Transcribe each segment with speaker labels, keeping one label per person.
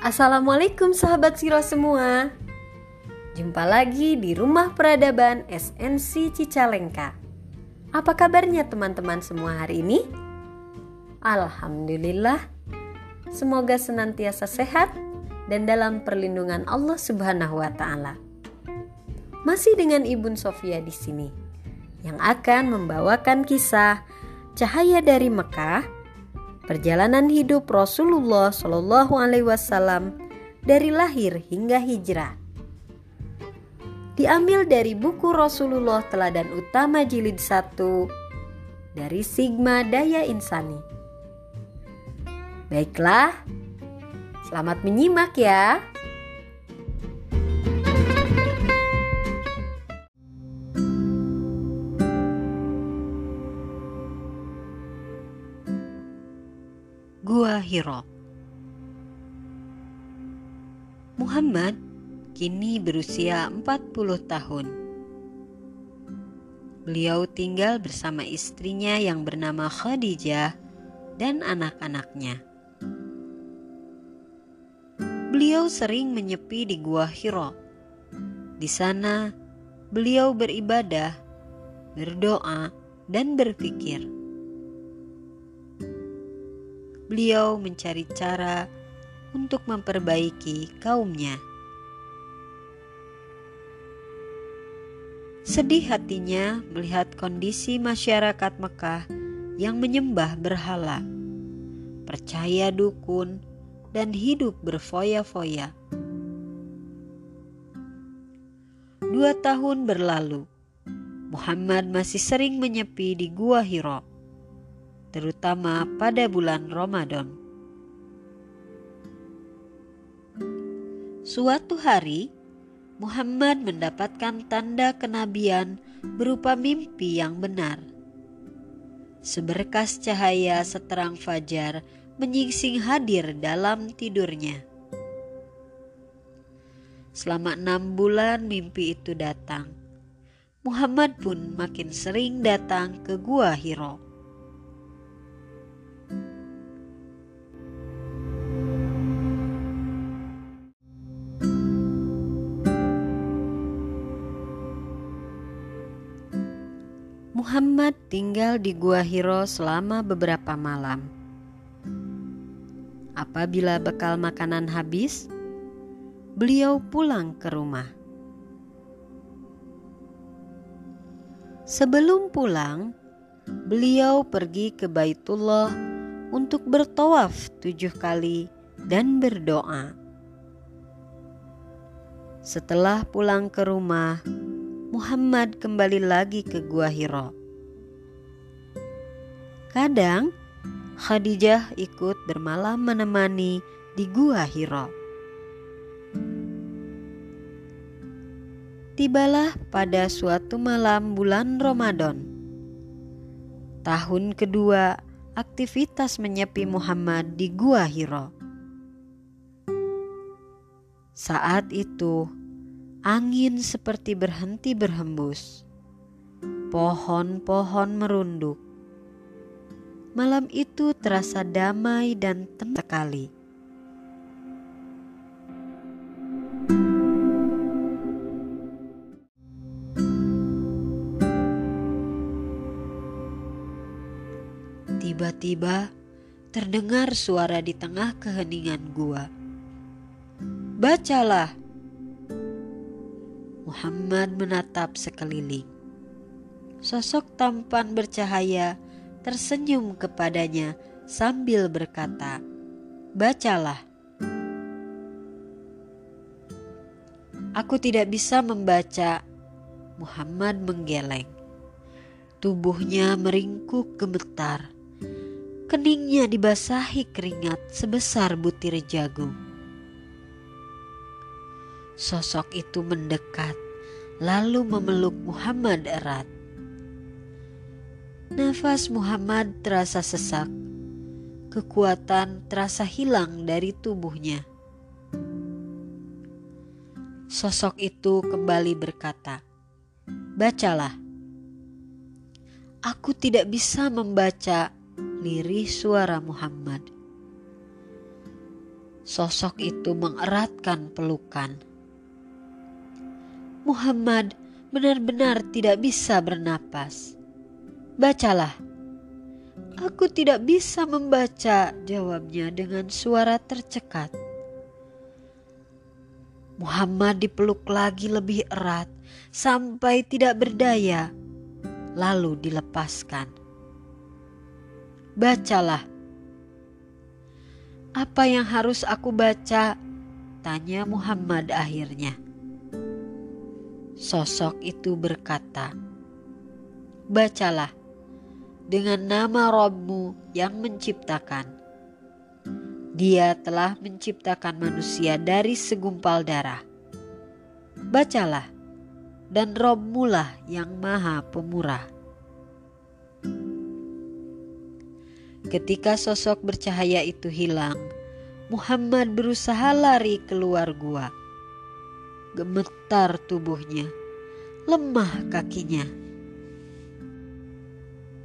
Speaker 1: Assalamualaikum sahabat Siro semua Jumpa lagi di Rumah Peradaban SNC Cicalengka Apa kabarnya teman-teman semua hari ini? Alhamdulillah Semoga senantiasa sehat dan dalam perlindungan Allah Subhanahu wa taala. Masih dengan Ibu Sofia di sini yang akan membawakan kisah Cahaya dari Mekah perjalanan hidup Rasulullah Shallallahu Alaihi Wasallam dari lahir hingga hijrah. Diambil dari buku Rasulullah Teladan Utama Jilid 1 dari Sigma Daya Insani. Baiklah, selamat menyimak ya. Hiro Muhammad kini berusia 40 tahun. Beliau tinggal bersama istrinya yang bernama Khadijah dan anak-anaknya. Beliau sering menyepi di Gua Hiro. Di sana, beliau beribadah, berdoa, dan berpikir beliau mencari cara untuk memperbaiki kaumnya. Sedih hatinya melihat kondisi masyarakat Mekah yang menyembah berhala, percaya dukun, dan hidup berfoya-foya. Dua tahun berlalu, Muhammad masih sering menyepi di Gua Hiro terutama pada bulan Ramadan. Suatu hari, Muhammad mendapatkan tanda kenabian berupa mimpi yang benar. Seberkas cahaya seterang fajar menyingsing hadir dalam tidurnya. Selama enam bulan mimpi itu datang. Muhammad pun makin sering datang ke Gua Hiro. Muhammad tinggal di Gua Hiro selama beberapa malam. Apabila bekal makanan habis, beliau pulang ke rumah. Sebelum pulang, beliau pergi ke Baitullah untuk bertawaf tujuh kali dan berdoa. Setelah pulang ke rumah, Muhammad kembali lagi ke Gua Hiro. Kadang Khadijah ikut bermalam menemani di Gua Hiro. Tibalah pada suatu malam bulan Ramadan. Tahun kedua aktivitas menyepi Muhammad di Gua Hiro. Saat itu, Angin seperti berhenti berhembus. Pohon-pohon merunduk. Malam itu terasa damai dan tenang sekali. Tiba-tiba terdengar suara di tengah keheningan gua. Bacalah, Muhammad menatap sekeliling. Sosok tampan bercahaya tersenyum kepadanya sambil berkata, "Bacalah." Aku tidak bisa membaca. Muhammad menggeleng. Tubuhnya meringkuk gemetar. Keningnya dibasahi keringat sebesar butir jagung. Sosok itu mendekat, lalu memeluk Muhammad erat. Nafas Muhammad terasa sesak, kekuatan terasa hilang dari tubuhnya. Sosok itu kembali berkata, "Bacalah." Aku tidak bisa membaca lirih suara Muhammad. Sosok itu mengeratkan pelukan. Muhammad benar-benar tidak bisa bernapas. Bacalah. Aku tidak bisa membaca, jawabnya dengan suara tercekat. Muhammad dipeluk lagi lebih erat sampai tidak berdaya, lalu dilepaskan. Bacalah, apa yang harus aku baca? Tanya Muhammad akhirnya. Sosok itu berkata, Bacalah dengan nama Robmu yang menciptakan. Dia telah menciptakan manusia dari segumpal darah. Bacalah, dan Robmu lah yang maha pemurah. Ketika sosok bercahaya itu hilang, Muhammad berusaha lari keluar gua. Gemetar tubuhnya, lemah kakinya.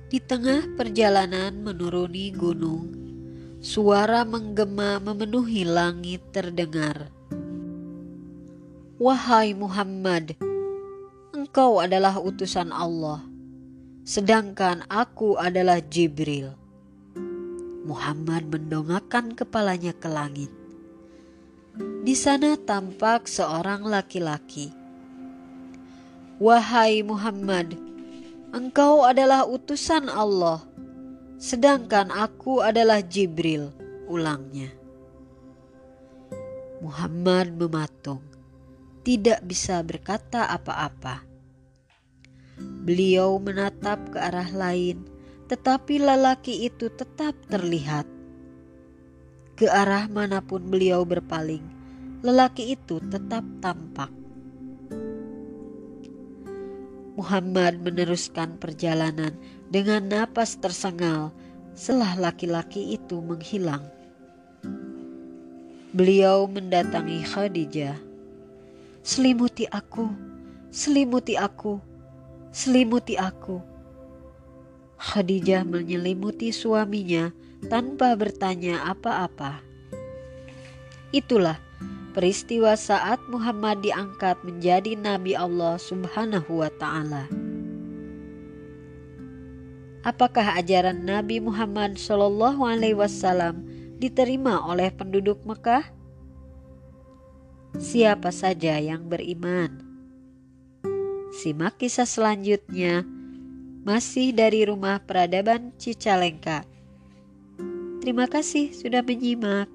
Speaker 1: Di tengah perjalanan menuruni gunung, suara menggema memenuhi langit terdengar. Wahai Muhammad, engkau adalah utusan Allah, sedangkan aku adalah Jibril. Muhammad mendongakkan kepalanya ke langit. Di sana tampak seorang laki-laki. Wahai Muhammad, engkau adalah utusan Allah, sedangkan aku adalah Jibril, ulangnya. Muhammad mematung, tidak bisa berkata apa-apa. Beliau menatap ke arah lain tetapi lelaki itu tetap terlihat. Ke arah mana pun beliau berpaling, lelaki itu tetap tampak. Muhammad meneruskan perjalanan dengan napas tersengal setelah laki-laki itu menghilang. Beliau mendatangi Khadijah. Selimuti aku, selimuti aku, selimuti aku. Khadijah menyelimuti suaminya tanpa bertanya apa-apa. Itulah peristiwa saat Muhammad diangkat menjadi nabi Allah Subhanahu wa taala. Apakah ajaran Nabi Muhammad Shallallahu alaihi wasallam diterima oleh penduduk Mekah? Siapa saja yang beriman? Simak kisah selanjutnya masih dari rumah peradaban Cicalengka. Terima kasih sudah menyimak.